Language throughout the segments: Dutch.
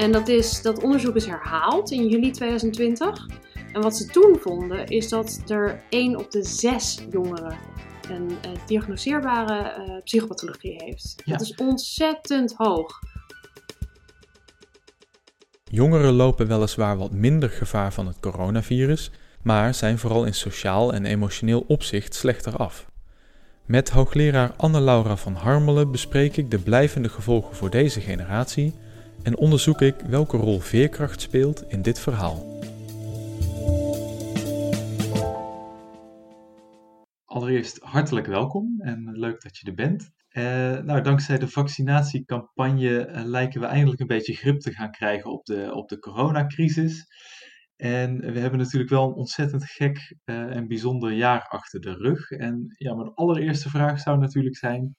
En dat, is, dat onderzoek is herhaald in juli 2020. En wat ze toen vonden is dat er 1 op de 6 jongeren een uh, diagnoseerbare uh, psychopathologie heeft. Dat is ontzettend hoog. Jongeren lopen weliswaar wat minder gevaar van het coronavirus, maar zijn vooral in sociaal en emotioneel opzicht slechter af. Met hoogleraar Anne-Laura van Harmelen bespreek ik de blijvende gevolgen voor deze generatie en onderzoek ik welke rol veerkracht speelt in dit verhaal. Allereerst hartelijk welkom en leuk dat je er bent. Uh, nou, dankzij de vaccinatiecampagne uh, lijken we eindelijk een beetje grip te gaan krijgen op de, op de coronacrisis. En we hebben natuurlijk wel een ontzettend gek uh, en bijzonder jaar achter de rug. En ja, mijn allereerste vraag zou natuurlijk zijn: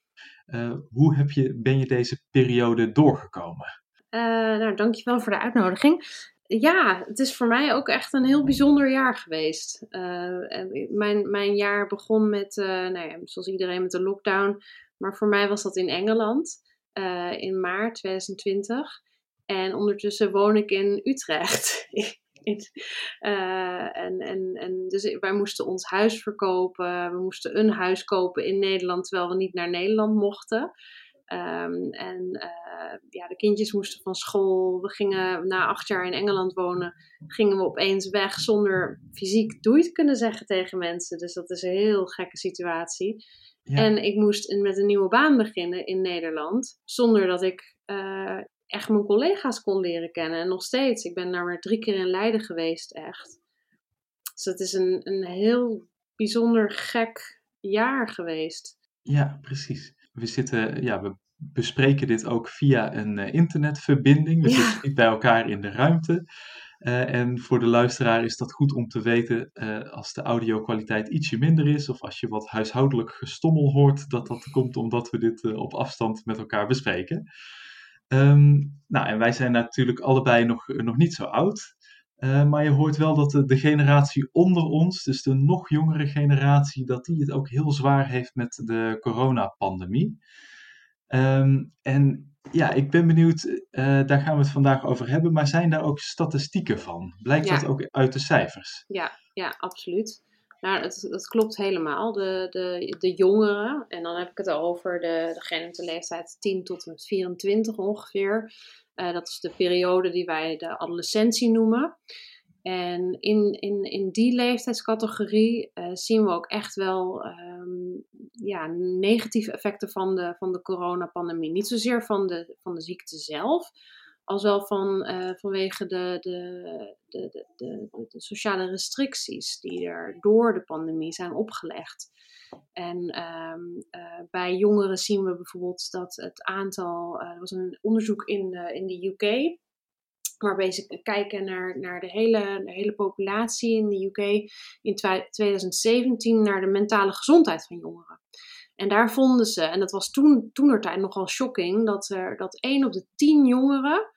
hoe heb je, ben je deze periode doorgekomen? Uh, nou, dankjewel voor de uitnodiging. Ja, het is voor mij ook echt een heel bijzonder jaar geweest. Uh, mijn, mijn jaar begon met, uh, nou ja, zoals iedereen, met de lockdown. Maar voor mij was dat in Engeland in maart 2020. En ondertussen woon ik in Utrecht. en, en, en dus wij moesten ons huis verkopen. We moesten een huis kopen in Nederland, terwijl we niet naar Nederland mochten. Um, en uh, ja, de kindjes moesten van school. We gingen na acht jaar in Engeland wonen. Gingen we opeens weg zonder fysiek doei te kunnen zeggen tegen mensen. Dus dat is een heel gekke situatie. Ja. En ik moest met een nieuwe baan beginnen in Nederland. Zonder dat ik uh, echt mijn collega's kon leren kennen. En nog steeds. Ik ben daar maar drie keer in Leiden geweest, echt. Dus het is een, een heel bijzonder gek jaar geweest. Ja, precies we zitten, ja, we bespreken dit ook via een uh, internetverbinding. We ja. zitten niet bij elkaar in de ruimte. Uh, en voor de luisteraar is dat goed om te weten uh, als de audio-kwaliteit ietsje minder is of als je wat huishoudelijk gestommel hoort, dat dat komt omdat we dit op afstand met elkaar bespreken. Um, nou, en wij zijn natuurlijk allebei nog, nog niet zo oud. Uh, maar je hoort wel dat de, de, generatie onder ons, dus de nog jongere generatie, dat die het ook heel zwaar heeft met de coronapandemie. Um, en ja, ik ben benieuwd, uh, daar gaan we het vandaag over hebben, maar zijn daar ook statistieken van? Blijkt ja. dat ook uit de cijfers? Ja, ja absoluut. Nou, het klopt helemaal. De, de, de jongeren, en dan heb ik het over de, de leeftijd 10 tot en met 24 ongeveer. Uh, dat is de periode die wij de adolescentie noemen. En in, in, in die leeftijdscategorie uh, zien we ook echt wel um, ja, negatieve effecten van de, van de coronapandemie. Niet zozeer van de, van de ziekte zelf, als wel van, uh, vanwege de, de, de, de, sociale restricties die er door de pandemie zijn opgelegd. En um, uh, bij jongeren zien we bijvoorbeeld dat het aantal, uh, er was een onderzoek in in de UK, waarbij ze kijken naar, naar de, hele, de hele populatie in de UK in 2017 naar de mentale gezondheid van jongeren. En daar vonden ze, en dat was toen, toenertijd nogal shocking, dat, er, dat 1 op de 10 jongeren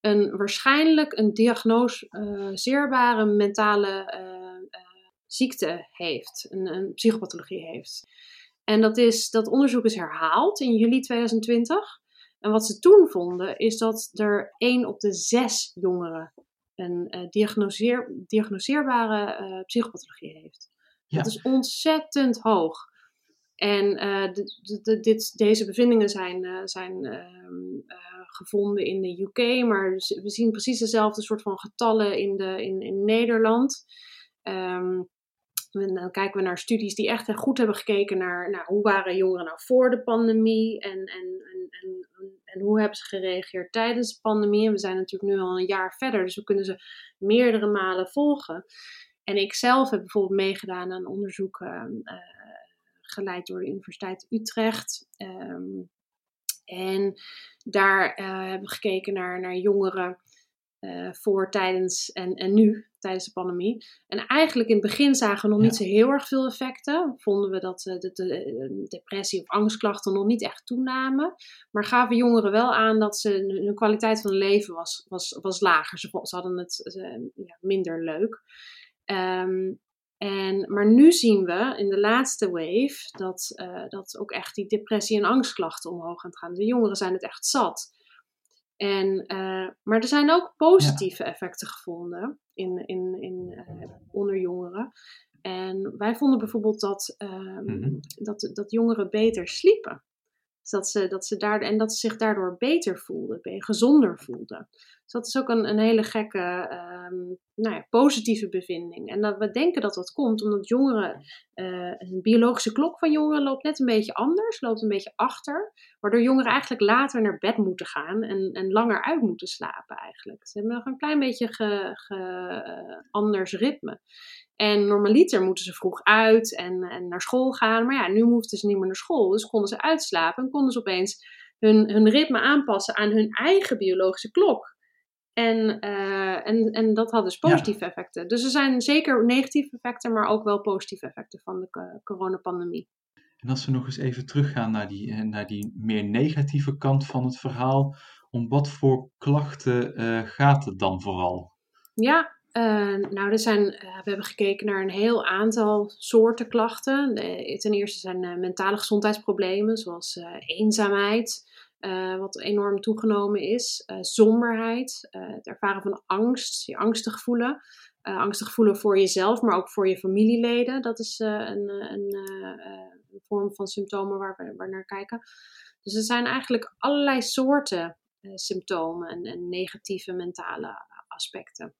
een, waarschijnlijk een diagnoseerbare mentale uh, uh, ziekte heeft, een, een, psychopathologie heeft. En dat, is, dat onderzoek is herhaald in juli 2020. En wat ze toen vonden, is dat er 1 op de 6 jongeren een diagnoseer, diagnoseerbare psychopathologie heeft. Ja. Dat is ontzettend hoog. En de, dit, deze bevindingen zijn, zijn ehm, gevonden in de UK, maar we zien precies dezelfde soort van getallen in, de, in, in Nederland. Um, dan kijken we naar studies die echt goed hebben gekeken naar, hoe waren jongeren nou voor de pandemie en, en, en, en, en hoe hebben ze gereageerd tijdens de pandemie. En we zijn natuurlijk nu al een jaar verder, dus we kunnen ze meerdere malen volgen. En ik zelf heb bijvoorbeeld meegedaan aan onderzoek uh, geleid door de Universiteit Utrecht. Um, en daar uh, hebben we gekeken naar, naar jongeren uh, voor, tijdens en, en nu, tijdens de pandemie. En eigenlijk in het begin zagen we nog niet zo heel erg veel effecten. Vonden we dat uh, de, de, depressie of angstklachten nog niet echt toenamen. Maar gaven jongeren wel aan dat ze, hun kwaliteit van leven was, was, was lager. Ze, ze hadden het ja, minder leuk. Um, en, maar nu zien we in de laatste wave dat, uh, dat ook echt die depressie en angstklachten omhoog gaan gaan. De jongeren zijn het echt zat. En, maar er zijn ook positieve effecten gevonden in, in, in, onder jongeren. En wij vonden bijvoorbeeld dat, ehm, mhm. dat, dat jongeren beter sliepen. Dat ze, dat ze daar, en dat ze zich daardoor beter voelden, gezonder voelden. Dus dat is ook een, een hele gekke, um, nou ja, positieve bevinding. En dat we denken dat dat komt omdat jongeren, uh, een biologische klok van jongeren loopt net een beetje anders, loopt een beetje achter. Waardoor jongeren eigenlijk later naar bed moeten gaan en, en langer uit moeten slapen eigenlijk. Ze hebben nog een klein beetje ge, uh, anders ritme. En normaliter moeten ze vroeg uit en, en naar school gaan. Maar ja, nu hoefden ze niet meer naar school. Dus konden ze uitslapen en konden ze opeens hun, hun ritme aanpassen aan hun eigen biologische klok. En, uh, en, en dat had dus positieve effecten. Dus er zijn zeker negatieve effecten, maar ook wel positieve effecten van de coronapandemie. En als we nog eens even teruggaan naar die, eh, naar die meer negatieve kant van het verhaal, om wat voor klachten uh, gaat het dan vooral? Ja, uh, nou, zijn, uh, we hebben gekeken naar een heel aantal soorten klachten. ten eerste zijn uh, mentale gezondheidsproblemen, zoals eenzaamheid, wat enorm toegenomen is, somberheid, het ervaren van angst, je angstig voelen. angstig voelen voor jezelf, maar ook voor je familieleden. Dat is een, een, vorm van symptomen waar we, naar kijken. Dus er zijn eigenlijk allerlei soorten symptomen en, en negatieve mentale aspecten.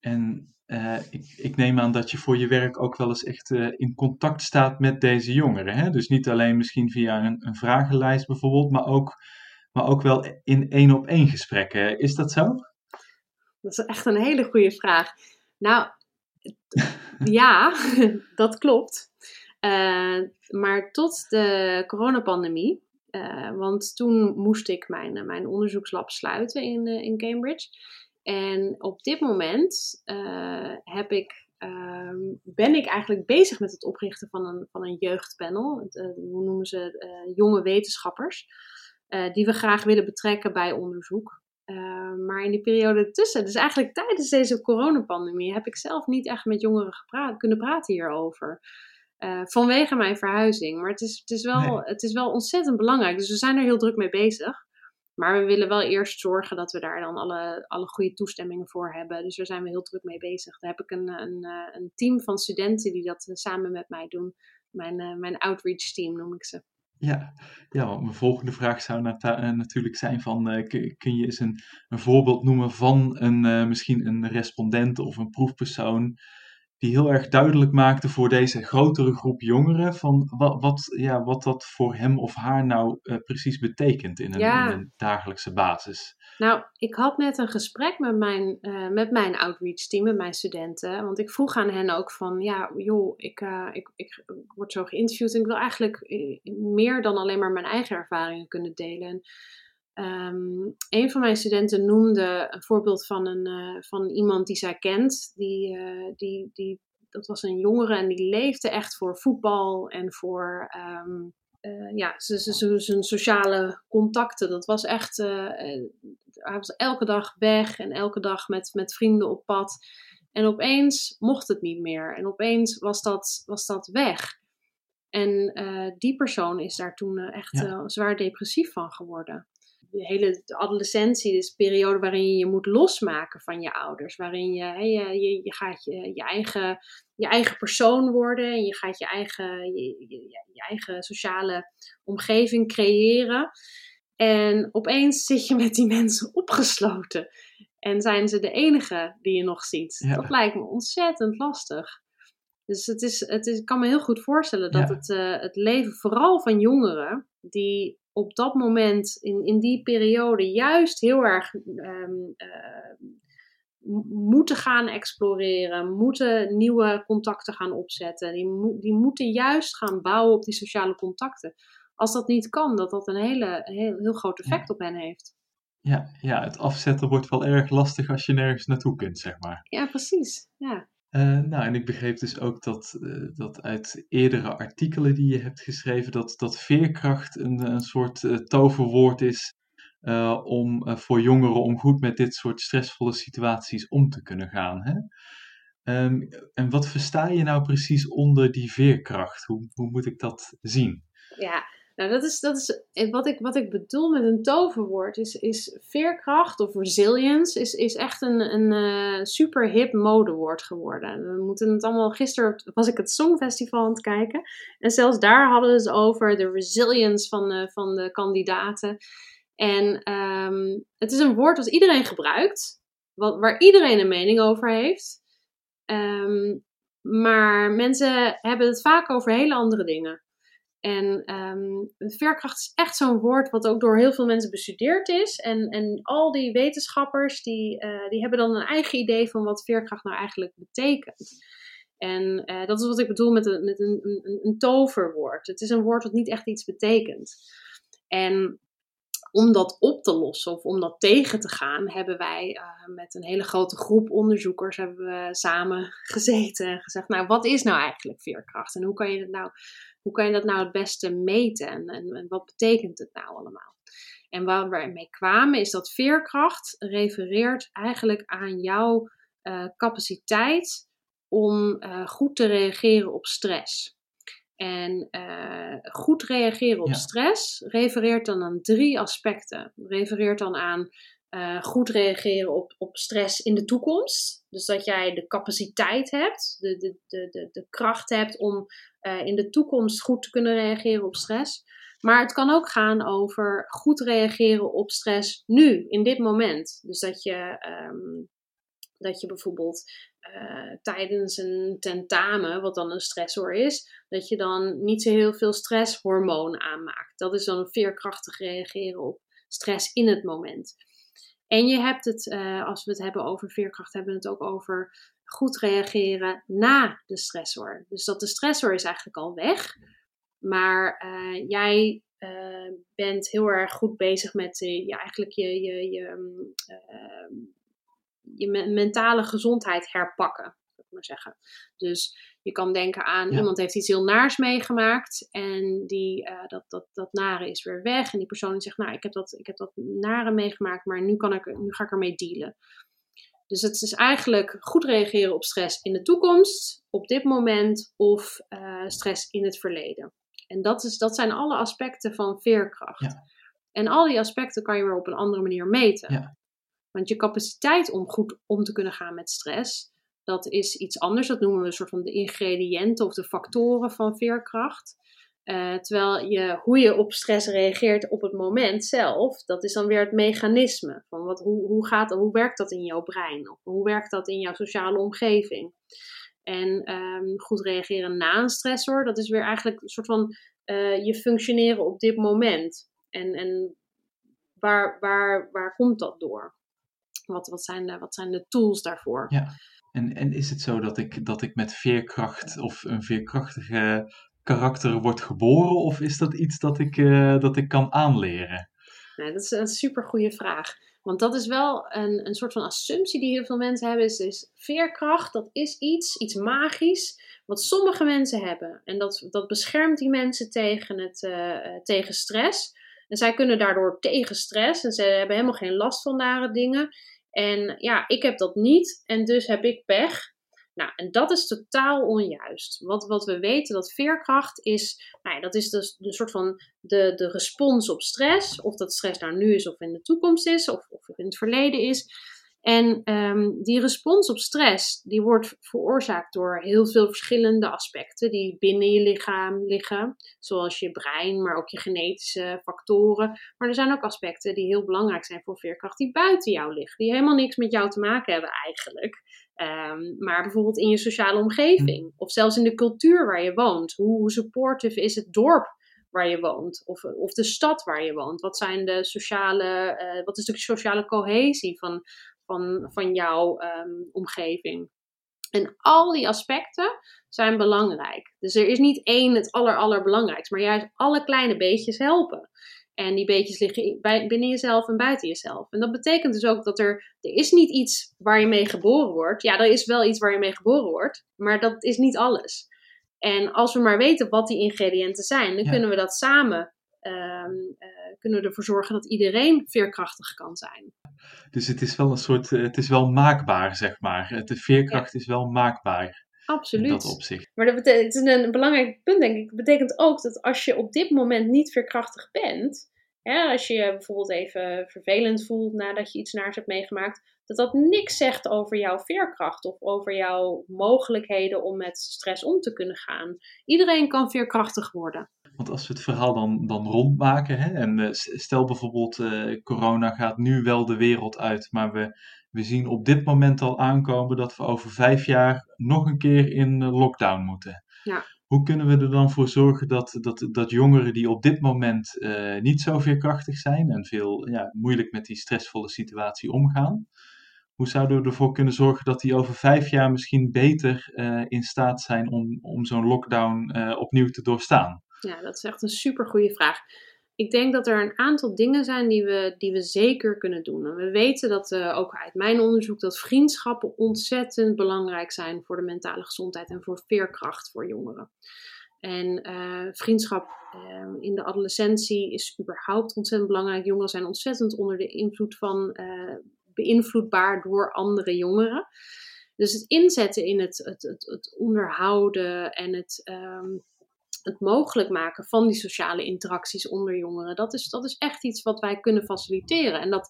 En uh, ik, ik, neem aan dat je voor je werk ook wel eens echt uh, in contact staat met deze jongeren. Hè? Dus niet alleen misschien via een, een vragenlijst bijvoorbeeld, maar ook, maar ook wel in één op één gesprekken. Is dat zo? Dat is echt een hele goede vraag. Nou, ja, dat klopt. Uh, maar tot de coronapandemie, want toen moest ik mijn, mijn onderzoekslab sluiten in, in Cambridge. En op dit moment uh, heb ik, uh, ben ik eigenlijk bezig met het oprichten van een, van een jeugdpanel. Het, uh, hoe noemen ze uh, jonge wetenschappers. die we graag willen betrekken bij onderzoek. maar in die periode tussen, dus eigenlijk tijdens deze coronapandemie, heb ik zelf niet echt met jongeren gepraat, kunnen praten hierover. vanwege mijn verhuizing. Maar het is, het, is wel, het is wel ontzettend belangrijk. Dus we zijn er heel druk mee bezig. Maar we willen wel eerst zorgen dat we daar dan alle, alle goede toestemmingen voor hebben. Dus daar zijn we heel druk mee bezig. Daar heb ik een, een, eh, een team van studenten die dat eh, samen met mij doen. Mijn, uh, mijn outreach team noem ik ze. Ja, ja, mijn volgende vraag zou natuurlijk zijn van, kun je eens een, een voorbeeld noemen van een, misschien een respondent of een proefpersoon die heel erg duidelijk maakte voor deze grotere groep jongeren van wat, wat, ja, wat dat voor hem of haar nou uh, precies betekent in een, in een, dagelijkse basis. Nou, ik had net een gesprek met mijn, uh, met mijn outreach team, met mijn studenten. Want ik vroeg aan hen ook van, ja, joh, ik, uh, ik, ik, word zo geïnterviewd en ik wil eigenlijk meer dan alleen maar mijn eigen ervaringen kunnen delen. En Um, een van mijn studenten noemde een voorbeeld van, een, uh, van iemand die zij kent. Die, uh, die, die, dat was een jongere en die leefde echt voor voetbal en voor um, uh, ja, zijn sociale contacten. Dat was echt, hij was elke dag weg en elke dag met, met vrienden op pad. En opeens mocht het niet meer. En opeens was dat, was dat weg. En die persoon is daar toen echt ja. zwaar depressief van geworden de hele adolescentie is een periode waarin je je moet losmaken van je ouders. Waarin je, je, je, je gaat je, je, eigen, je eigen persoon worden en je gaat je eigen, je, je, eigen sociale omgeving creëren. En opeens zit je met die mensen opgesloten. En zijn ze de enige die je nog ziet. Dat lijkt me ontzettend lastig. Dus het is, het is, ik kan me heel goed voorstellen dat het, uh, het leven vooral van jongeren die op dat moment, in, in die periode, juist heel erg um, uh, moeten gaan exploreren, moeten nieuwe contacten gaan opzetten. Die, die moeten juist gaan bouwen op die sociale contacten. Als dat niet kan, dat dat een hele, heel, heel groot effect op hen heeft. Ja, ja, het afzetten wordt wel erg lastig als je nergens naartoe kunt, zeg maar. Ja, precies. Ja. Uh, nou, en ik begreep dus ook dat, uh, dat uit eerdere artikelen die je hebt geschreven, dat, dat veerkracht een, een soort uh, toverwoord is om, voor jongeren om goed met dit soort stressvolle situaties om te kunnen gaan. Hè? Um, en wat versta je nou precies onder die veerkracht? Hoe, hoe moet ik dat zien? Ja, Nou, dat is, dat is wat, ik, wat ik bedoel met een toverwoord. Is, is veerkracht of resilience is, is echt een, een uh, super hip modewoord geworden. We moeten het allemaal. Gisteren was ik het Songfestival aan het kijken. En zelfs daar hadden we het over de resilience van, uh, van de kandidaten. En um, het is een woord dat iedereen gebruikt, wat, waar iedereen een mening over heeft. Um, maar mensen hebben het vaak over hele andere dingen. En um, veerkracht is echt zo'n woord wat ook door heel veel mensen bestudeerd is. En, en al die wetenschappers die, uh, die hebben dan een eigen idee van wat veerkracht nou eigenlijk betekent. En uh, dat is wat ik bedoel met, een, met een, een, een toverwoord. Het is een woord dat niet echt iets betekent. En om dat op te lossen of om dat tegen te gaan, hebben wij uh, met een hele grote groep onderzoekers hebben we samen gezeten en gezegd, nou wat is nou eigenlijk veerkracht en hoe kan je dat nou, hoe kan je dat nou het beste meten en, en, en wat betekent het nou allemaal? En waar we mee kwamen is dat veerkracht refereert eigenlijk aan jouw uh, capaciteit om uh, goed te reageren op stress. En uh, goed reageren op ja. stress refereert dan aan drie aspecten. Refereert dan aan uh, goed reageren op, op stress in de toekomst. Dus dat jij de capaciteit hebt, de, de, de, de kracht hebt om uh, in de toekomst goed te kunnen reageren op stress. Maar het kan ook gaan over goed reageren op stress nu, in dit moment. Dus dat je, um, dat je bijvoorbeeld uh, tijdens een tentamen, wat dan een stressor is, dat je dan niet zo heel veel stresshormoon aanmaakt. Dat is dan een veerkrachtig reageren op stress in het moment. En je hebt het, uh, als we het hebben over veerkracht, hebben we het ook over goed reageren na de stressor. Dus dat de stressor is eigenlijk al weg, maar uh, jij bent heel erg goed bezig met ja, eigenlijk je, je, je je mentale gezondheid herpakken. Maar zeggen. Dus je kan denken aan ja. iemand heeft iets heel naars meegemaakt en die, uh, dat, dat, dat nare is weer weg. En die persoon zegt, nou, ik heb dat, ik heb dat nare meegemaakt, maar nu, kan ik, nu ga ik ermee dealen. Dus het is eigenlijk goed reageren op stress in de toekomst, op dit moment, of uh, stress in het verleden. En dat, is, dat zijn alle aspecten van veerkracht. Ja. En al die aspecten kan je weer op een andere manier meten. Ja. Want je capaciteit om goed om te kunnen gaan met stress, dat is iets anders. Dat noemen we een soort van de ingrediënten of de factoren van veerkracht. Uh, terwijl je, hoe je op stress reageert op het moment zelf, dat is dan weer het mechanisme. Van wat, hoe, hoe, gaat, hoe werkt dat in jouw brein? Of hoe werkt dat in jouw sociale omgeving? En um, goed reageren na een stressor, dat is weer eigenlijk een soort van uh, je functioneren op dit moment. En, en waar, waar, waar komt dat door? Wat, wat, zijn, de, wat zijn de tools daarvoor? Ja, en, en is het zo dat ik, dat ik met veerkracht of een veerkrachtige karakter word geboren? Of is dat iets dat ik, uh, dat ik kan aanleren? Dat is een super goede vraag. Want dat is wel een, een soort van assumptie die heel veel mensen hebben. Is, is veerkracht, dat is iets, iets magisch, wat sommige mensen hebben. En dat, dat beschermt die mensen tegen, het, uh, tegen stress. En zij kunnen daardoor tegen stress en ze hebben helemaal geen last van nare dingen. En ja, ik heb dat niet en dus heb ik pech. Nou, en dat is totaal onjuist. Wat, wat we weten, dat veerkracht is, nou ja, dat is dus de soort van de, de respons op stress. Of dat stress nou nu is of in de toekomst is, of, of in het verleden is. En um, die respons op stress, die wordt veroorzaakt door heel veel verschillende aspecten die binnen je lichaam liggen. Zoals je brein, maar ook je genetische factoren. Maar er zijn ook aspecten die heel belangrijk zijn voor veerkracht, die buiten jou liggen. Die helemaal niks met jou te maken hebben eigenlijk. Um, maar bijvoorbeeld in je sociale omgeving. Of zelfs in de cultuur waar je woont. Hoe, supportive is het dorp waar je woont, of, of de stad waar je woont. Wat zijn de sociale, uh, wat is de sociale cohesie van, van, van jouw um, omgeving. En al die aspecten zijn belangrijk. Dus er is niet één het aller, allerbelangrijkste, maar juist alle kleine beetjes helpen. En die beetjes liggen binnen jezelf en buiten jezelf. En dat betekent dus ook dat er, er is niet iets waar je mee geboren wordt. Ja, er is wel iets waar je mee geboren wordt, maar dat is niet alles. En als we maar weten wat die ingrediënten zijn, dan kunnen we dat samen um, uh, kunnen we ervoor zorgen dat iedereen veerkrachtig kan zijn. Dus het is wel een soort, eh, het is wel maakbaar, zeg maar. De veerkracht ja. is wel maakbaar. Absoluut. In dat opzicht. Maar dat betekent, het is een belangrijk punt, denk ik. Het betekent ook dat als je op dit moment niet veerkrachtig bent, hè, als je je bijvoorbeeld even vervelend voelt nadat je iets naars hebt meegemaakt, dat dat niks zegt over jouw veerkracht of over jouw mogelijkheden om met stress om te kunnen gaan. Iedereen kan veerkrachtig worden. Want als we het verhaal dan, dan rondmaken, hè, en eh, stel bijvoorbeeld uh, corona gaat nu wel de wereld uit, maar we, we zien op dit moment al aankomen dat we over vijf jaar nog een keer in lockdown moeten. Ja. Hoe kunnen we er dan voor zorgen dat, dat, dat jongeren die op dit moment uh, niet zo veerkrachtig zijn en veel ja, moeilijk met die stressvolle situatie omgaan, hoe zouden we ervoor kunnen zorgen dat die over vijf jaar misschien beter uh, in staat zijn om, om zo'n lockdown uh, opnieuw te doorstaan? Ja, dat is echt een super goede vraag. Ik denk dat er een aantal dingen zijn die we, die we zeker kunnen doen. En we weten dat uh, ook uit mijn onderzoek dat vriendschappen ontzettend belangrijk zijn voor de mentale gezondheid en voor veerkracht voor jongeren. En uh, vriendschap uh, in de adolescentie is überhaupt ontzettend belangrijk. Jongeren zijn ontzettend onder de invloed van beïnvloedbaar door andere jongeren. Dus het inzetten in het, het, het, onderhouden en het, um, het mogelijk maken van die sociale interacties onder jongeren, dat is, dat is echt iets wat wij kunnen faciliteren. En dat,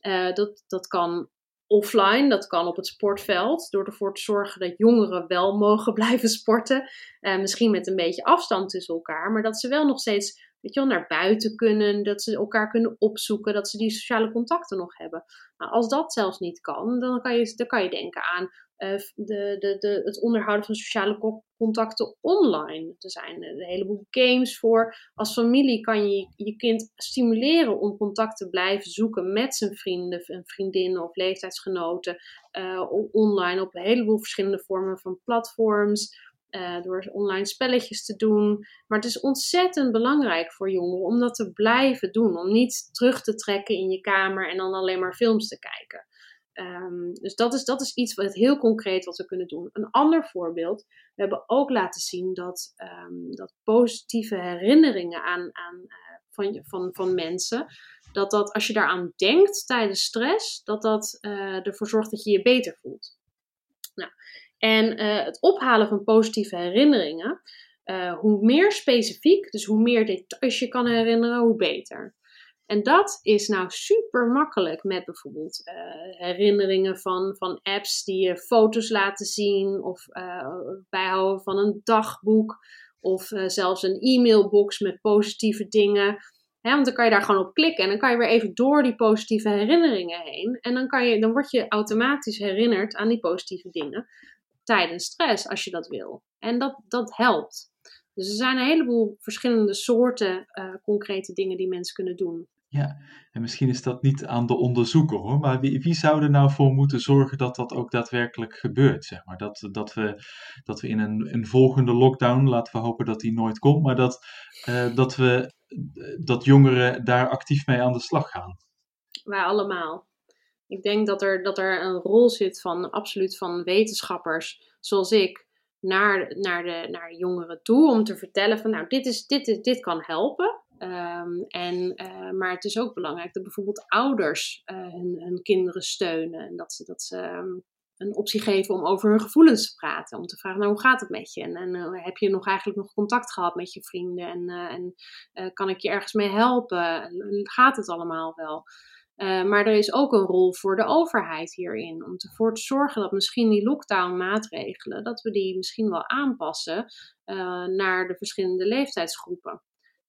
uh, dat, dat kan offline, dat kan op het sportveld, door ervoor te zorgen dat jongeren wel mogen blijven sporten. Uh, misschien met een beetje afstand tussen elkaar, maar dat ze wel nog steeds weet je wel, naar buiten kunnen, dat ze elkaar kunnen opzoeken, dat ze die sociale contacten nog hebben. Nou, als dat zelfs niet kan, dan kan je, dan kan je denken aan uh, de, de, de, het onderhouden van sociale contacten online. Er zijn een heleboel games voor. Als familie kan je je kind stimuleren om contact te blijven zoeken met zijn vrienden en vriendinnen of leeftijdsgenoten. Uh, online op een heleboel verschillende vormen van platforms. Uh, door online spelletjes te doen. Maar het is ontzettend belangrijk voor jongeren om dat te blijven doen. Om niet terug te trekken in je kamer en dan alleen maar films te kijken. Um, dus dat is, dat is iets wat heel concreet wat we kunnen doen. Een ander voorbeeld, we hebben ook laten zien dat, um, dat positieve herinneringen aan, aan, uh, van, van, van mensen, dat dat als je daaraan denkt tijdens stress, dat dat uh, ervoor zorgt dat je je beter voelt. Nou, en uh, het ophalen van positieve herinneringen, hoe meer specifiek, dus hoe meer details je kan herinneren, hoe beter. En dat is nou super makkelijk met bijvoorbeeld uh, herinneringen van, van apps die je foto's laten zien of bijhouden van een dagboek of zelfs een e-mailbox met positieve dingen. Want dan kan je daar gewoon op klikken en dan kan je weer even door die positieve herinneringen heen. En dan, kan je, dan word je automatisch herinnerd aan die positieve dingen tijdens stress als je dat wil. En dat, dat helpt. Dus er zijn een heleboel verschillende soorten concrete dingen die mensen kunnen doen. Ja, en misschien is dat niet aan de onderzoeker hoor, maar wie, wie zou er nou voor moeten zorgen dat dat ook daadwerkelijk gebeurt? Zeg maar? dat, dat, we, dat we in een, een volgende lockdown, laten we hopen dat die nooit komt, maar dat, uh, dat, we, dat jongeren daar actief mee aan de slag gaan. Wij allemaal. Ik denk dat er, dat er een rol zit van absoluut van wetenschappers zoals ik naar, naar, de, naar jongeren toe om te vertellen van nou dit, is, dit, is, dit kan helpen. Um, en, uh, maar het is ook belangrijk dat bijvoorbeeld ouders uh, hun, kinderen steunen. En dat ze, dat ze um, een optie geven om over hun gevoelens te praten. Om te vragen, nou, hoe gaat het met je? En, en uh, heb je nog eigenlijk nog contact gehad met je vrienden? En, en kan ik je ergens mee helpen? Gaat het allemaal wel? Maar er is ook een rol voor de overheid hierin. Om ervoor te zorgen dat misschien die lockdown maatregelen, dat we die misschien wel aanpassen naar de verschillende leeftijdsgroepen.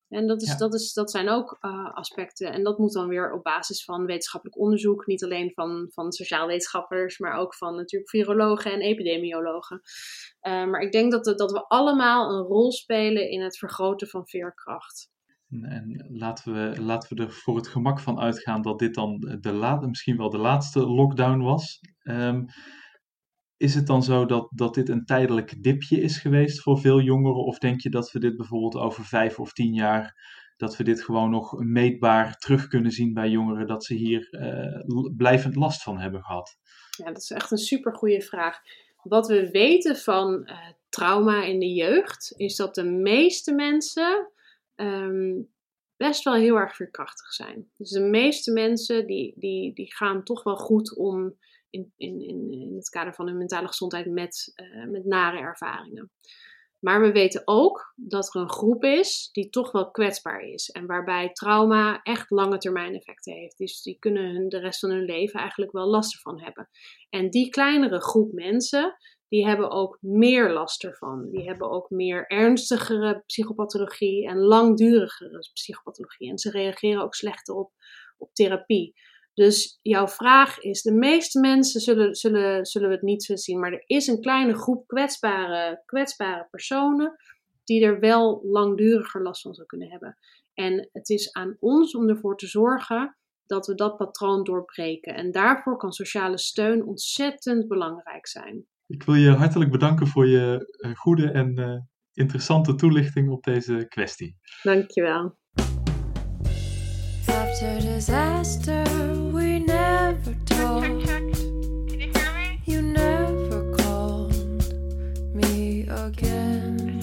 En dat, is, ja. dat, is, dat zijn ook uh, aspecten. En dat moet dan weer op basis van wetenschappelijk onderzoek. Niet alleen van, van sociaalwetenschappers, maar ook van natuurlijk virologen en epidemiologen. Maar ik denk dat, dat we allemaal een rol spelen in het vergroten van veerkracht. En laten we, laten we er voor het gemak van uitgaan dat dit dan de laat, misschien wel de laatste lockdown was. Um, is het dan zo dat, dat dit een tijdelijk dipje is geweest voor veel jongeren? Of denk je dat we dit bijvoorbeeld over vijf of tien jaar, dat we dit gewoon nog meetbaar terug kunnen zien bij jongeren, dat ze hier uh, blijvend last van hebben gehad? Ja, dat is echt een super goede vraag. Wat we weten van uh, trauma in de jeugd, is dat de meeste mensen um, best wel heel erg veerkrachtig zijn. Dus de meeste mensen die, die, die gaan toch wel goed om in, in, in, het kader van hun mentale gezondheid met, uh, met nare ervaringen. Maar we weten ook dat er een groep is die toch wel kwetsbaar is. En waarbij trauma echt lange termijn effecten heeft. Dus die kunnen hun, de rest van hun leven eigenlijk wel last ervan hebben. En die kleinere groep mensen, die hebben ook meer last ervan. Die hebben ook meer ernstigere psychopathologie en langdurigere psychopathologie. En ze reageren ook slechter op, op therapie. Dus jouw vraag is: de meeste mensen zullen, zullen, zullen het niet zo zien, maar er is een kleine groep kwetsbare, kwetsbare personen die er wel langduriger last van zou kunnen hebben. En het is aan ons om ervoor te zorgen dat we dat patroon doorbreken. En daarvoor kan sociale steun ontzettend belangrijk zijn. Ik wil je hartelijk bedanken voor je eh, goede en uh, interessante toelichting op deze kwestie. Dankjewel. After disaster, we never talked. Can you hear me? You never called me again.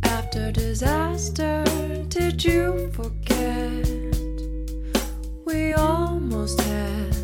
After disaster, did you forget? We almost had